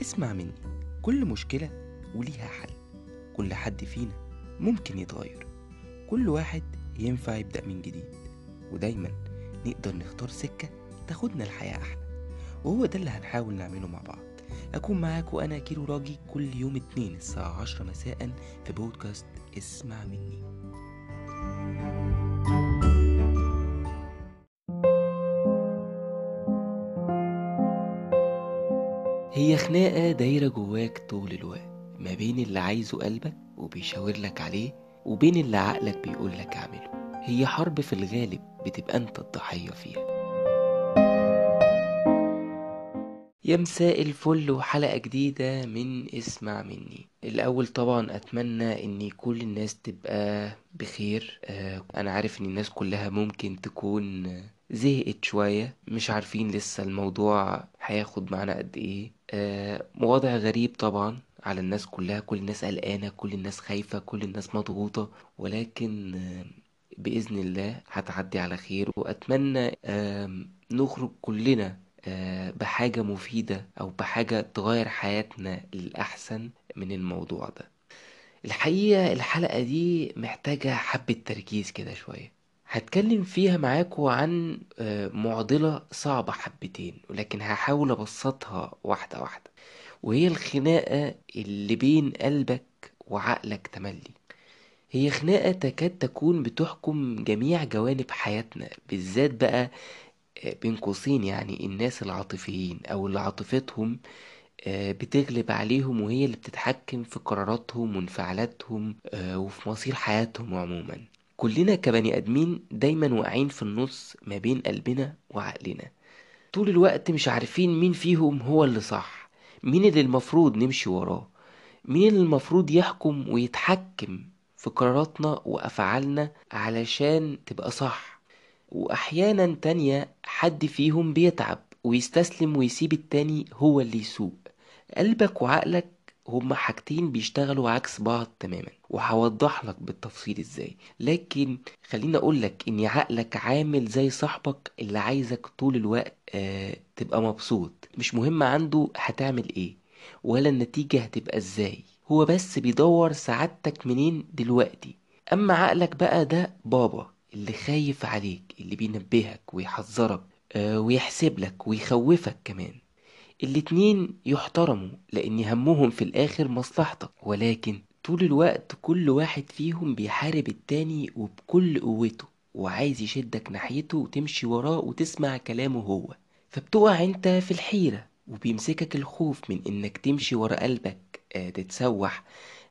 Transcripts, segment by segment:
اسمع مني. كل مشكلة وليها حل. كل حد فينا ممكن يتغير. كل واحد ينفع يبدأ من جديد. ودايما نقدر نختار سكة تاخدنا الحياة أحلى. وهو ده اللي هنحاول نعمله مع بعض. أكون معاك وأنا كيلو راجي كل يوم اتنين الساعة عشرة مساء في بودكاست اسمع مني. هي خناقة دايرة جواك طول الوقت ما بين اللي عايزه قلبك وبيشاور لك عليه وبين اللي عقلك بيقول لك اعمله. هي حرب في الغالب بتبقى انت الضحية فيها. يا مساء الفل وحلقة جديدة من اسمع مني. الأول طبعا أتمنى إن كل الناس تبقى بخير. آه، أنا عارف إن الناس كلها ممكن تكون زهقت شوية مش عارفين لسه الموضوع هياخد معانا قد إيه. آه، وضع غريب طبعا على الناس كلها. كل الناس قلقانة كل الناس خايفة كل الناس مضغوطة. ولكن آه، بإذن الله هتعدي على خير. وأتمنى نخرج كلنا آه، بحاجة مفيدة أو بحاجة تغير حياتنا للأحسن من الموضوع ده. الحقيقة الحلقة دي محتاجة حبة تركيز كده شوية. هتكلم فيها معاكم عن آه، معضلة صعبة حبتين ولكن هحاول أبسطها واحدة واحدة. وهي الخناقة اللي بين قلبك وعقلك تملي. هي خناقة تكاد تكون بتحكم جميع جوانب حياتنا بالذات بقى آه، بين قوسين يعني الناس العاطفيين أو اللي عاطفتهم آه، بتغلب عليهم وهي اللي بتتحكم في قراراتهم وانفعالاتهم وفي مصير حياتهم عموما. كلنا كبني آدمين دايما واقعين في النص ما بين قلبنا وعقلنا. طول الوقت مش عارفين مين فيهم هو اللي صح مين اللي المفروض نمشي وراه مين اللي المفروض يحكم ويتحكم في قراراتنا وأفعالنا علشان تبقى صح. وأحيانا تانية حد فيهم بيتعب ويستسلم ويسيب التاني هو اللي يسوق. قلبك وعقلك هما حاجتين بيشتغلوا عكس بعض تماما وهوضح لك بالتفصيل إزاي. لكن خليني اقولك إن عقلك عامل زي صاحبك اللي عايزك طول الوقت آه تبقى مبسوط. مش مهم عنده هتعمل إيه ولا النتيجة هتبقى إزاي. هو بس بيدور سعادتك منين دلوقتي. أما عقلك بقى ده بابا اللي خايف عليك اللي بينبهك ويحذرك آه ويحسب لك ويخوفك كمان. الاتنين يحترموا لأن همهم في الآخر مصلحتك. ولكن طول الوقت كل واحد فيهم بيحارب التاني وبكل قوته وعايز يشدك ناحيته وتمشي وراه وتسمع كلامه هو. فبتقع أنت في الحيرة وبيمسكك الخوف من إنك تمشي ورا قلبك آه، تتسوح.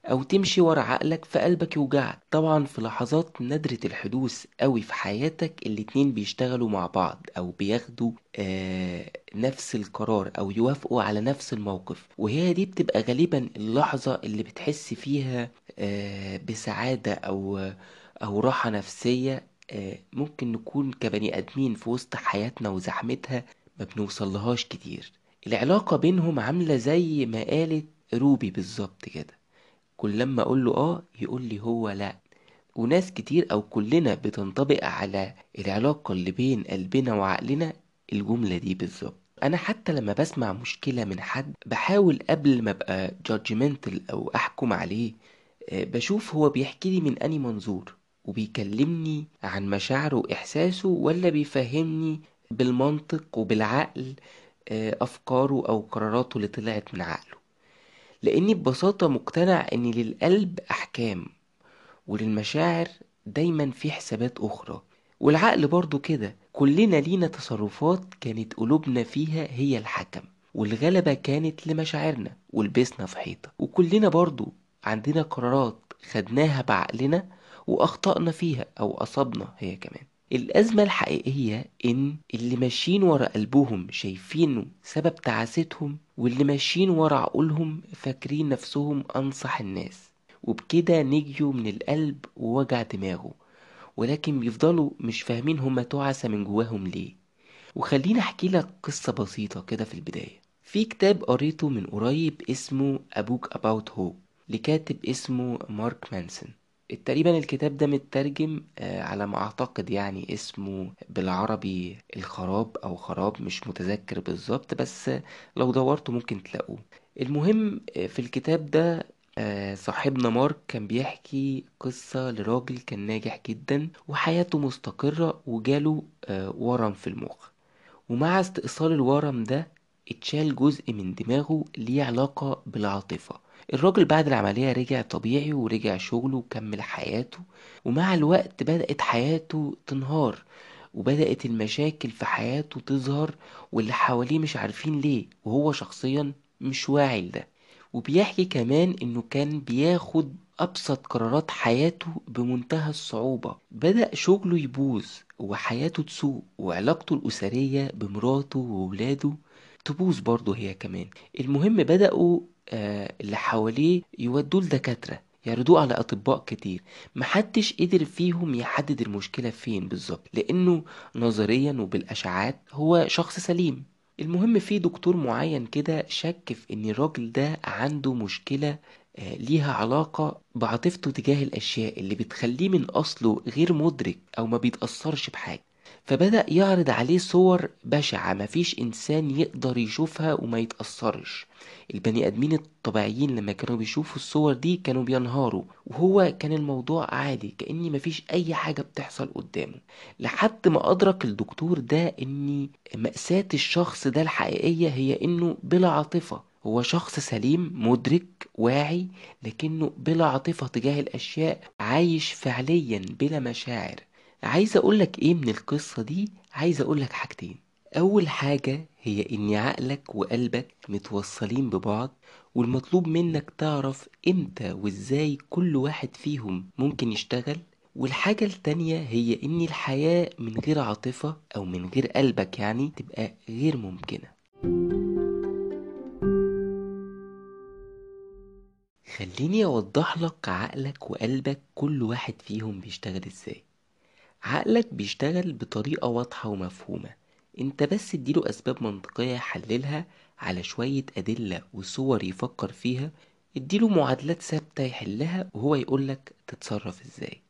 أو تمشي ورا عقلك فقلبك يوجعك. طبعا في لحظات نادرة الحدوث قوي في حياتك الاتنين بيشتغلوا مع بعض أو بياخدوا آه نفس القرار أو يوافقوا على نفس الموقف. وهي دي بتبقى غالبا اللحظة اللي بتحس فيها آه بسعادة أو أو راحة نفسية آه ممكن نكون كبني آدمين في وسط حياتنا وزحمتها ما بنوصلهاش كتير. العلاقة بينهم عاملة زي ما قالت روبي بالظبط كده. كل لما أقول له آه يقول لي هو لا. وناس كتير أو كلنا بتنطبق على العلاقة اللي بين قلبنا وعقلنا الجملة دي بالظبط. أنا حتى لما بسمع مشكلة من حد بحاول قبل ما أبقى judgmental أو أحكم عليه آه، بشوف هو بيحكي لي من اني منظور وبيكلمني عن مشاعره وإحساسه ولا بيفهمني بالمنطق وبالعقل آه، أفكاره أو قراراته اللي طلعت من عقله. لأني ببساطة مقتنع إن للقلب أحكام وللمشاعر دايما في حسابات أخرى. والعقل برضو كده كلنا لينا تصرفات كانت قلوبنا فيها هي الحكم والغلبة كانت لمشاعرنا ولبسنا في حيطة. وكلنا برضو عندنا قرارات خدناها بعقلنا وأخطأنا فيها أو اصبنا هي كمان. الأزمة الحقيقية إن اللي ماشيين ورا قلبهم شايفينه سبب تعاستهم واللي ماشيين ورا عقولهم فاكرين نفسهم أنصح الناس وبكده نجيوا من القلب ووجع دماغه ولكن بيفضلوا مش فاهمين هما تعسة من جواهم ليه. وخليني أحكي لك قصة بسيطة كده في البداية. في كتاب قريته من قريب اسمه Book About Hope لكاتب اسمه مارك مانسون. تقريبا الكتاب ده مترجم آه، على ما أعتقد يعني اسمه بالعربي الخراب أو خراب مش متذكر بالظبط بس لو دورتوا ممكن تلاقوه. المهم آه، في الكتاب ده آه، صاحبنا مارك كان بيحكي قصة لراجل كان ناجح جدا وحياته مستقرة وجاله ورم في المخ. ومع استئصال الورم ده اتشال جزء من دماغه ليه علاقة بالعاطفة. الراجل بعد العملية رجع طبيعي ورجع شغله وكمل حياته ومع الوقت بدأت حياته تنهار وبدأت المشاكل في حياته تظهر واللي حواليه مش عارفين ليه وهو شخصيا مش واعي لده. وبيحكي كمان إنه كان بياخد أبسط قرارات حياته بمنتهى الصعوبة. بدأ شغله يبوظ وحياته تسوء وعلاقته الأسرية بمراته وولاده تبوظ برضه هي كمان. المهم بدأوا آه اللي حواليه يودوه لدكاترة يعرضوه على أطباء كتير. محدش قدر فيهم يحدد المشكلة فين بالظبط لأنه نظريا وبالأشعات هو شخص سليم. المهم في دكتور معين كده شك في إن الراجل ده عنده مشكلة آه، ليها علاقة بعاطفته تجاه الأشياء اللي بتخليه من أصله غير مدرك أو ما بيتأثرش بحاجة. فبدأ يعرض عليه صور بشعة مفيش إنسان يقدر يشوفها وما يتأثرش. البني آدمين الطبيعيين لما كانوا بيشوفوا الصور دي كانوا بينهاروا وهو كان الموضوع عادي كأني مفيش أي حاجة بتحصل قدامه. لحد ما أدرك الدكتور ده إن مأساة الشخص ده الحقيقية هي إنه بلا عاطفة. هو شخص سليم مدرك واعي لكنه بلا عاطفة تجاه الأشياء عايش فعليا بلا مشاعر. عايز أقولك إيه من القصة دي؟ عايز أقولك حاجتين. أول حاجة هي إن عقلك وقلبك متوصلين ببعض والمطلوب منك تعرف إمتى وإزاي كل واحد فيهم ممكن يشتغل. والحاجة التانية هي إن الحياة من غير عاطفة أو من غير قلبك يعني تبقى غير ممكنة. خليني أوضح لك عقلك وقلبك كل واحد فيهم بيشتغل إزاي. عقلك بيشتغل بطريقة واضحة ومفهومة. انت بس اديله أسباب منطقية يحللها على شوية أدلة وصور يفكر فيها اديله معادلات ثابتة يحلها وهو يقولك تتصرف إزاي.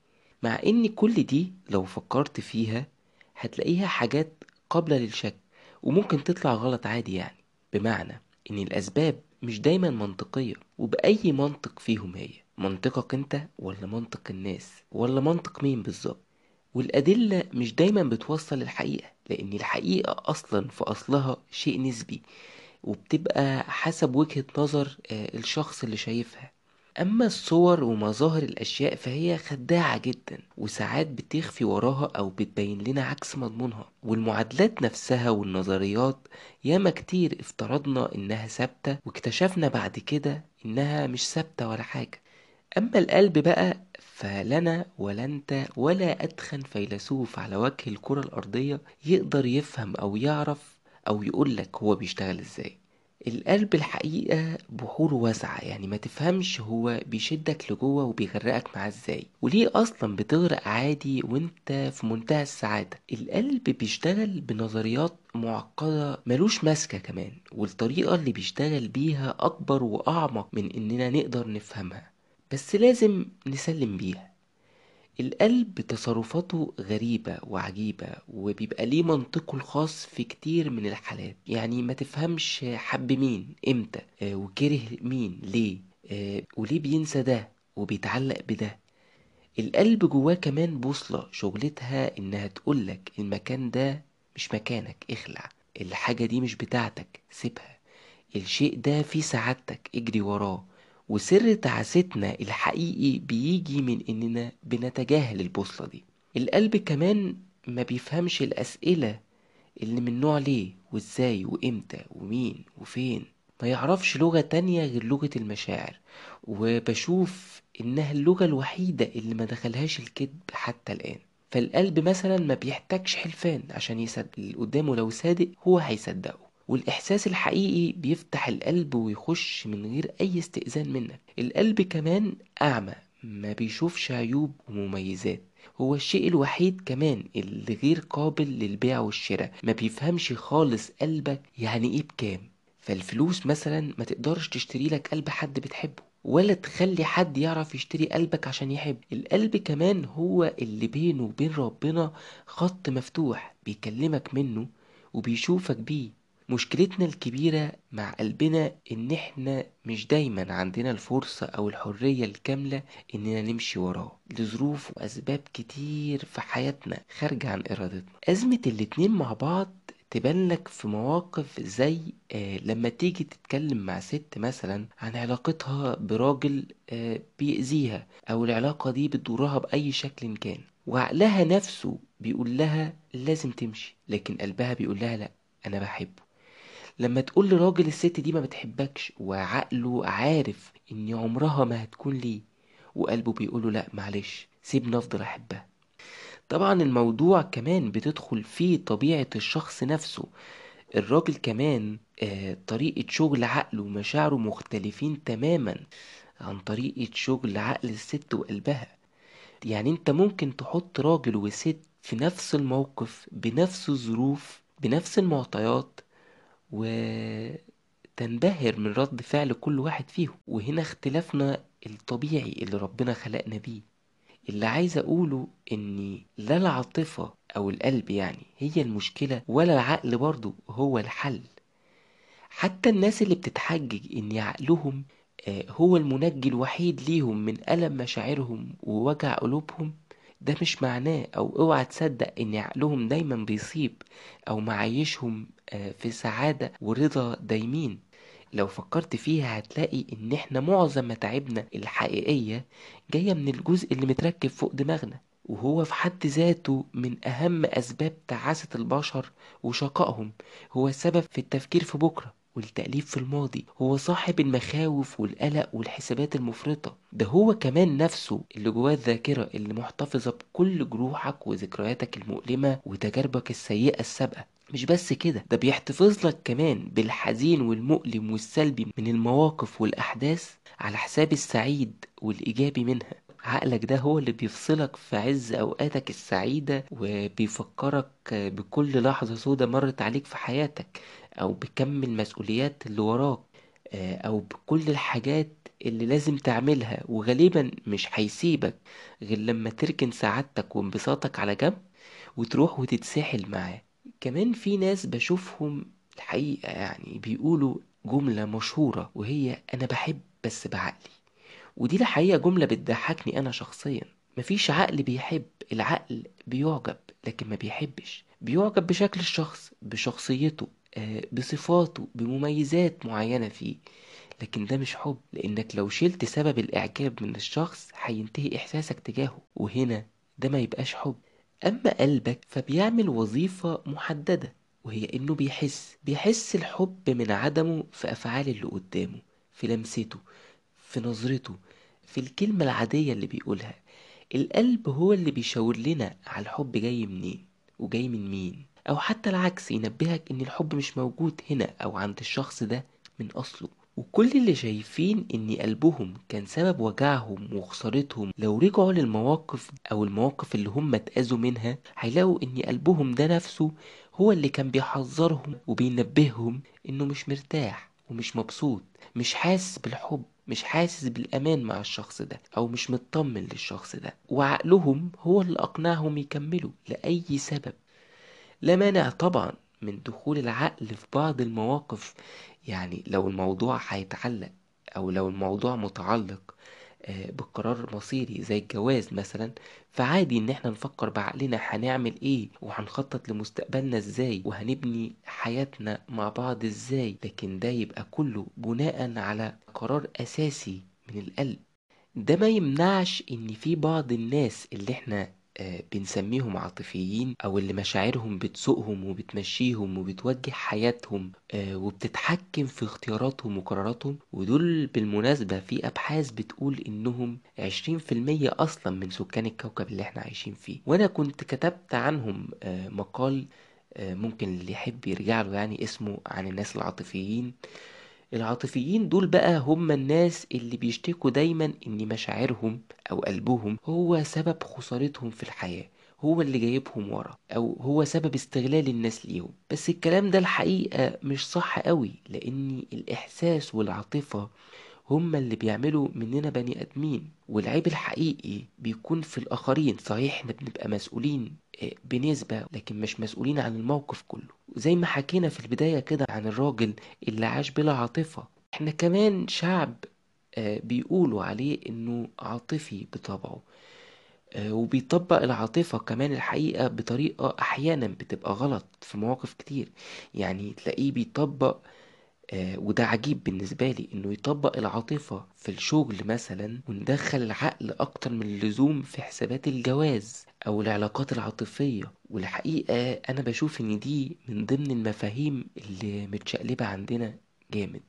مع ان كل دي لو فكرت فيها هتلاقيها حاجات قابلة للشك وممكن تطلع غلط عادي يعني. بمعنى ان الأسباب مش دايما منطقية وبأي منطق فيهم هي. منطقك انت ولا منطق الناس ولا منطق مين بالظبط؟ والأدلة مش دايما بتوصل الحقيقة لأن الحقيقة أصلا في أصلها شيء نسبي وبتبقى حسب وجهة نظر آه، الشخص اللي شايفها. أما الصور ومظاهر الأشياء فهي خداعة جدا وساعات بتخفي وراها أو بتبين لنا عكس مضمونها. والمعادلات نفسها والنظريات ياما كتير افترضنا إنها ثابتة واكتشفنا بعد كده إنها مش ثابتة ولا حاجة. أما القلب بقى فلنا ولا انت ولا أدخن فيلسوف على وجه الكرة الأرضية يقدر يفهم أو يعرف أو يقولك هو بيشتغل إزاي. القلب الحقيقة بحور واسعة يعني ما تفهمش هو بيشدك لجوه وبيغرقك معاه إزاي. وليه أصلا بتغرق عادي وأنت في منتهى السعادة؟ القلب بيشتغل بنظريات معقدة ملوش ماسكة كمان والطريقة اللي بيشتغل بيها أكبر وأعمق من إننا نقدر نفهمها. بس لازم نسلم بيها. القلب تصرفاته غريبة وعجيبة وبيبقى ليه منطقه الخاص في كتير من الحالات. يعني ما تفهمش حب مين إمتى آه، وكره مين ليه آه، وليه بينسى ده وبيتعلق بده. القلب جواه كمان بوصلة شغلتها إنها تقولك المكان ده مش مكانك اخلع. الحاجة دي مش بتاعتك سيبها. الشيء ده فيه سعادتك اجري وراه. وسر تعاستنا الحقيقي بيجي من إننا بنتجاهل البوصلة دي. القلب كمان ما بيفهمش الأسئلة اللي من نوع ليه وإزاي وإمتى ومين وفين. ما يعرفش لغة تانية غير لغة المشاعر. وبشوف إنها اللغة الوحيدة اللي ما دخلهاش الكذب حتى الآن. فالقلب مثلا ما بيحتاجش حلفان عشان يصدق. اللي قدامه لو صادق هو هيصدقه. والإحساس الحقيقي بيفتح القلب ويخش من غير أي استئذان منك. القلب كمان أعمى ما بيشوفش عيوب ومميزات. هو الشيء الوحيد كمان اللي غير قابل للبيع والشراء. ما بيفهمش خالص قلبك يعني إيه بكام. فالفلوس مثلا ما تقدرش تشتري لك قلب حد بتحبه ولا تخلي حد يعرف يشتري قلبك عشان يحب. القلب كمان هو اللي بينه وبين ربنا خط مفتوح بيكلمك منه وبيشوفك بيه. مشكلتنا الكبيرة مع قلبنا إن إحنا مش دايما عندنا الفرصة أو الحرية الكاملة إننا نمشي وراه لظروف وأسباب كتير في حياتنا خارجة عن إرادتنا. أزمة الاتنين مع بعض تبان لك في مواقف زي آه لما تيجي تتكلم مع ست مثلا عن علاقتها براجل آه بيأذيها أو العلاقة دي بتضرها بأي شكل كان. وعقلها نفسه بيقول لها لازم تمشي لكن قلبها بيقول لها لأ أنا بحبه. لما تقول لراجل الست دي ما بتحبكش وعقله عارف إن عمرها ما هتكون ليه وقلبه بيقوله لا معلش سيبني أفضل أحبها. طبعا الموضوع كمان بتدخل فيه طبيعة الشخص نفسه. الراجل كمان آه، طريقة شغل عقله ومشاعره مختلفين تماما عن طريقة شغل عقل الست وقلبها. يعني أنت ممكن تحط راجل وست في نفس الموقف بنفس الظروف بنفس المعطيات وتنبهر من رد فعل كل واحد فيهم. وهنا اختلافنا الطبيعي اللي ربنا خلقنا بيه. اللي عايز أقوله ان لا العاطفة أو القلب يعني هي المشكلة ولا العقل برضو هو الحل. حتى الناس اللي بتتحجج إن عقلهم آه، هو المنجي الوحيد ليهم من ألم مشاعرهم ووجع قلوبهم ده مش معناه أو اوعى تصدق إن عقلهم دايما بيصيب أو معيشهم آه، في سعادة ورضا دايمين. لو فكرت فيها هتلاقي إن إحنا معظم متاعبنا الحقيقية جاية من الجزء اللي متركب فوق دماغنا وهو في حد ذاته من أهم أسباب تعاسة البشر وشقائهم هو السبب في التفكير في بكرة. والتأليف في الماضي هو صاحب المخاوف والقلق والحسابات المفرطة. ده هو كمان نفسه اللي جواه الذاكرة اللي محتفظة بكل جروحك وذكرياتك المؤلمة وتجاربك السيئة السابقة. مش بس كده ده بيحتفظ لك كمان بالحزين والمؤلم والسلبي من المواقف والأحداث على حساب السعيد والإيجابي منها. عقلك ده هو اللي بيفصلك في عز أوقاتك السعيدة وبيفكرك بكل لحظة سودة مرت عليك في حياتك. أو بكم المسؤوليات اللي وراك آه، أو بكل الحاجات اللي لازم تعملها وغالبا مش هيسيبك غير لما تركن سعادتك وانبساطك على جنب وتروح وتتسحل معاه. كمان في ناس بشوفهم الحقيقة يعني بيقولوا جملة مشهورة وهي أنا بحب بس بعقلي ودي الحقيقة جملة بتضحكني أنا شخصيا. مفيش عقل بيحب العقل بيعجب لكن ما بيحبش. بيعجب بشكل الشخص بشخصيته. بصفاته بمميزات معينة فيه. لكن ده مش حب لأنك لو شلت سبب الإعجاب من الشخص هينتهي إحساسك تجاهه. وهنا ده ما يبقاش حب. أما قلبك فبيعمل وظيفة محددة وهي إنه بيحس. بيحس الحب من عدمه في أفعال اللي قدامه في لمسته في نظرته في الكلمة العادية اللي بيقولها. القلب هو اللي بيشاور لنا على الحب جاي منين وجاي من مين. أو حتى العكس ينبهك إن الحب مش موجود هنا أو عند الشخص ده من أصله. وكل اللي شايفين إن قلبهم كان سبب وجعهم وخسارتهم لو رجعوا للمواقف أو المواقف اللي هم اتأذوا منها هيلاقوا إن قلبهم ده نفسه هو اللي كان بيحذرهم وبينبههم إنه مش مرتاح ومش مبسوط مش حاسس بالحب مش حاسس بالأمان مع الشخص ده أو مش مطمن للشخص ده. وعقلهم هو اللي أقنعهم يكملوا لأي سبب. لا مانع طبعا من دخول العقل في بعض المواقف. يعني لو الموضوع هيتعلق أو لو الموضوع متعلق آه، بقرار مصيري زي الجواز مثلا فعادي إن إحنا نفكر بعقلنا هنعمل إيه وهنخطط لمستقبلنا إزاي وهنبني حياتنا مع بعض إزاي. لكن ده يبقى كله بناء على قرار أساسي من القلب. ده ما يمنعش إن في بعض الناس اللي إحنا بنسميهم عاطفيين أو اللي مشاعرهم بتسوقهم وبتمشيهم وبتوجه حياتهم آه، وبتتحكم في اختياراتهم وقراراتهم. ودول بالمناسبة في أبحاث بتقول في المية أصلا من سكان الكوكب اللي إحنا عايشين فيه. وأنا كنت كتبت عنهم آه، مقال ممكن اللي يحب يرجع له يعني اسمه عن الناس العاطفيين. العاطفيين دول بقى هم الناس اللي بيشتكوا دايما إن مشاعرهم أو قلبهم هو سبب خسارتهم في الحياة هو اللي جايبهم ورا أو هو سبب استغلال الناس ليهم. بس الكلام ده الحقيقة مش صح قوي لأن الإحساس والعاطفة هما اللي بيعملوا مننا بني آدمين والعيب الحقيقي بيكون في الآخرين. صحيح إحنا بنبقى مسؤولين آه، بنسبة لكن مش مسؤولين عن الموقف كله. زي ما حكينا في البداية كده عن الراجل اللي عاش بلا عاطفة. إحنا كمان شعب آه، بيقولوا عليه إنه عاطفي بطبعه آه، وبيطبق العاطفة كمان الحقيقة بطريقة أحيانا بتبقى غلط في مواقف كتير. يعني تلاقيه بيطبق آه، وده عجيب بالنسبة لي إنه يطبق العاطفة في الشغل مثلا وندخل العقل أكتر من اللزوم في حسابات الجواز أو العلاقات العاطفية. والحقيقة أنا بشوف إن دي من ضمن المفاهيم اللي متشقلبة عندنا جامد.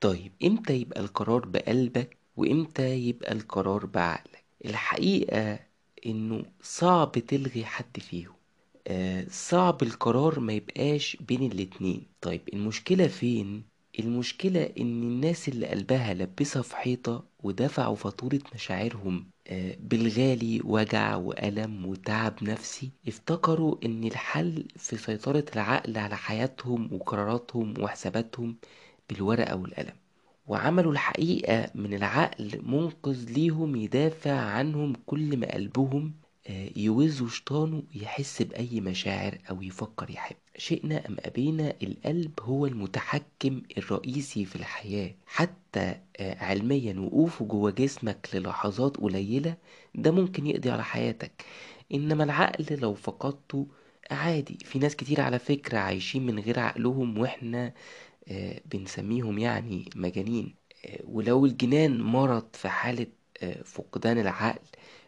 طيب إمتى يبقى القرار بقلبك وإمتى يبقى القرار بعقلك؟ الحقيقة إنه صعب تلغي حد فيهم. آه صعب القرار ما يبقاش بين الاتنين. طيب المشكلة فين؟ المشكلة إن الناس اللي قلبها لبسها في حيطة ودفعوا فاتورة مشاعرهم آه بالغالي وجع وألم وتعب نفسي افتكروا إن الحل في سيطرة العقل على حياتهم وقراراتهم وحساباتهم بالورقة والقلم. وعملوا الحقيقة من العقل منقذ ليهم يدافع عنهم كل ما قلبهم آه، يوز وشطانه يحس بأي مشاعر أو يفكر يحب. شئنا أم أبينا القلب هو المتحكم الرئيسي في الحياة. حتى آه، علميا وقوفه جوه جسمك للحظات قليلة ده ممكن يقضي على حياتك. إنما العقل لو فقدته عادي. في ناس كتير على فكرة عايشين من غير عقلهم وإحنا آه، بنسميهم يعني مجانين. ولو الجنان مرض في حالة فقدان العقل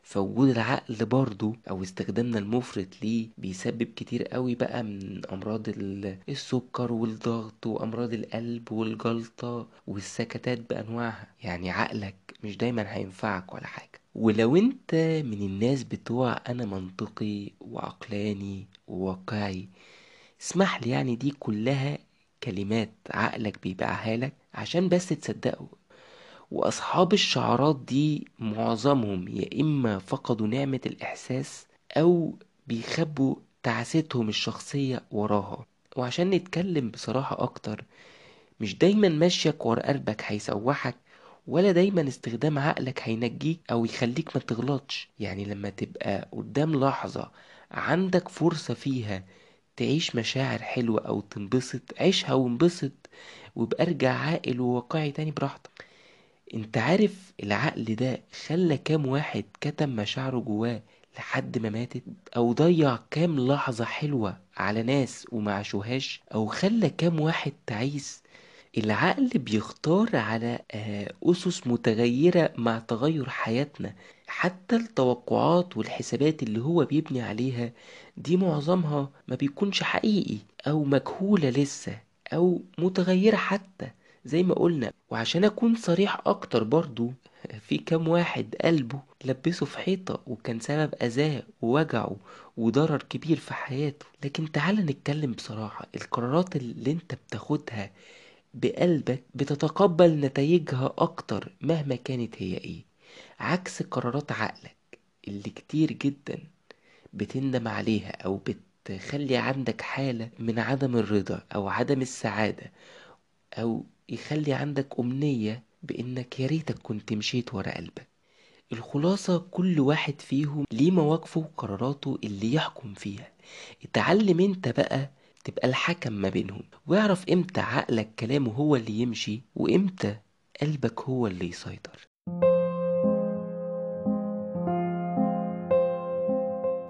فوجود العقل برضو أو استخدامنا المفرط ليه بيسبب كتير قوي بقى من أمراض ال- السكر والضغط وأمراض القلب والجلطة والسكتات بأنواعها. يعني عقلك مش دايما هينفعك ولا حاجة. ولو أنت من الناس بتوع أنا منطقي وعقلاني وواقعي اسمح لي يعني دي كلها كلمات عقلك بيبيعها لك عشان بس تصدقه. وأصحاب الشعارات دي معظمهم يا إما فقدوا نعمة الإحساس أو بيخبوا تعاستهم الشخصية وراها. وعشان نتكلم بصراحة أكتر مش دايما مشيك ورا قلبك هيسوحك ولا دايما استخدام عقلك هينجيك أو يخليك ما تغلطش. يعني لما تبقى قدام لحظة عندك فرصة فيها تعيش مشاعر حلوة أو تنبسط عيشها وانبسط وابقى ارجع عاقل وواقعي تاني براحتك. انت عارف العقل ده خلى كام واحد كتم مشاعره جواه لحد ما ماتت؟ أو ضيع كام لحظة حلوة على ناس وما عاشوهاش؟ أو خلى كام واحد تعيس؟ العقل بيختار على آه، أسس متغيرة مع تغير حياتنا. حتى التوقعات والحسابات اللي هو بيبني عليها دي معظمها ما بيكونش حقيقي أو مجهولة لسه أو متغيرة حتى. زي ما قلنا وعشان أكون صريح أكتر برضو في كام واحد قلبه لبسه في حيطة وكان سبب أذاه ووجعه وضرر كبير في حياته. لكن تعال نتكلم بصراحة القرارات اللي أنت بتاخدها بقلبك بتتقبل نتائجها أكتر مهما كانت هي إيه. عكس قرارات عقلك اللي كتير جدا بتندم عليها أو بتخلي عندك حالة من عدم الرضا أو عدم السعادة أو يخلي عندك أمنية بإنك يا ريتك كنت مشيت ورا قلبك. الخلاصة كل واحد فيهم ليه مواقفه وقراراته اللي يحكم فيها. اتعلم انت بقى تبقى الحكم ما بينهم. واعرف إمتى عقلك كلامه هو اللي يمشي وامتى قلبك هو اللي يسيطر.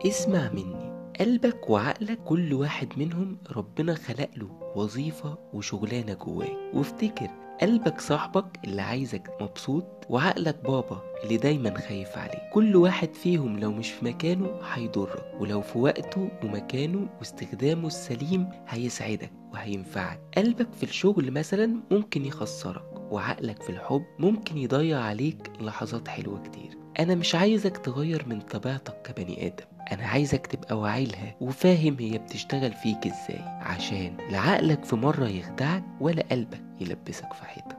اسمع مني. قلبك وعقلك كل واحد منهم ربنا خلق له وظيفة وشغلانة جواه. وافتكر قلبك صاحبك اللي عايزك مبسوط وعقلك بابا اللي دايما خايف عليك كل واحد فيهم لو مش في مكانه هيضرك ولو في وقته ومكانه واستخدامه السليم هيسعدك وهينفعك. قلبك في الشغل مثلا ممكن يخسرك وعقلك في الحب ممكن يضيع عليك لحظات حلوة كتير. أنا مش عايزك تغير من طبيعتك كبني آدم. أنا عايزك تبقى واعي لها وفاهم هي بتشتغل فيك إزاي عشان لا عقلك في مرة يخدعك ولا قلبك يلبسك في حيطة.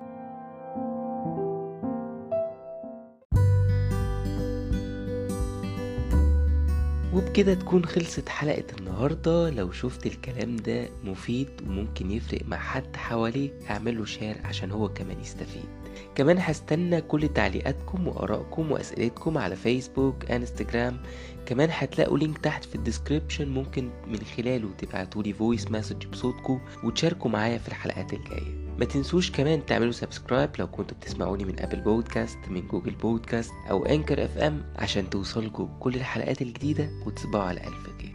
وبكده تكون خلصت حلقة النهاردة. لو شفت الكلام ده مفيد وممكن يفرق مع حد حواليك اعمله share عشان هو كمان يستفيد. كمان هستنى كل تعليقاتكم وآرائكم وأسئلتكم على فيسبوك إنستجرام. كمان هتلاقوا link تحت في ال description ممكن من خلاله تبعتولي voice message بصوتكم وتشاركوا معايا في الحلقات الجاية. ما تنسوش كمان تعملوا subscribe لو كنتوا بتسمعوني من Apple Podcasts من Google Podcasts أو Anchor FM عشان توصلكوا كل الحلقات الجديدة وتصبحوا على ألف خير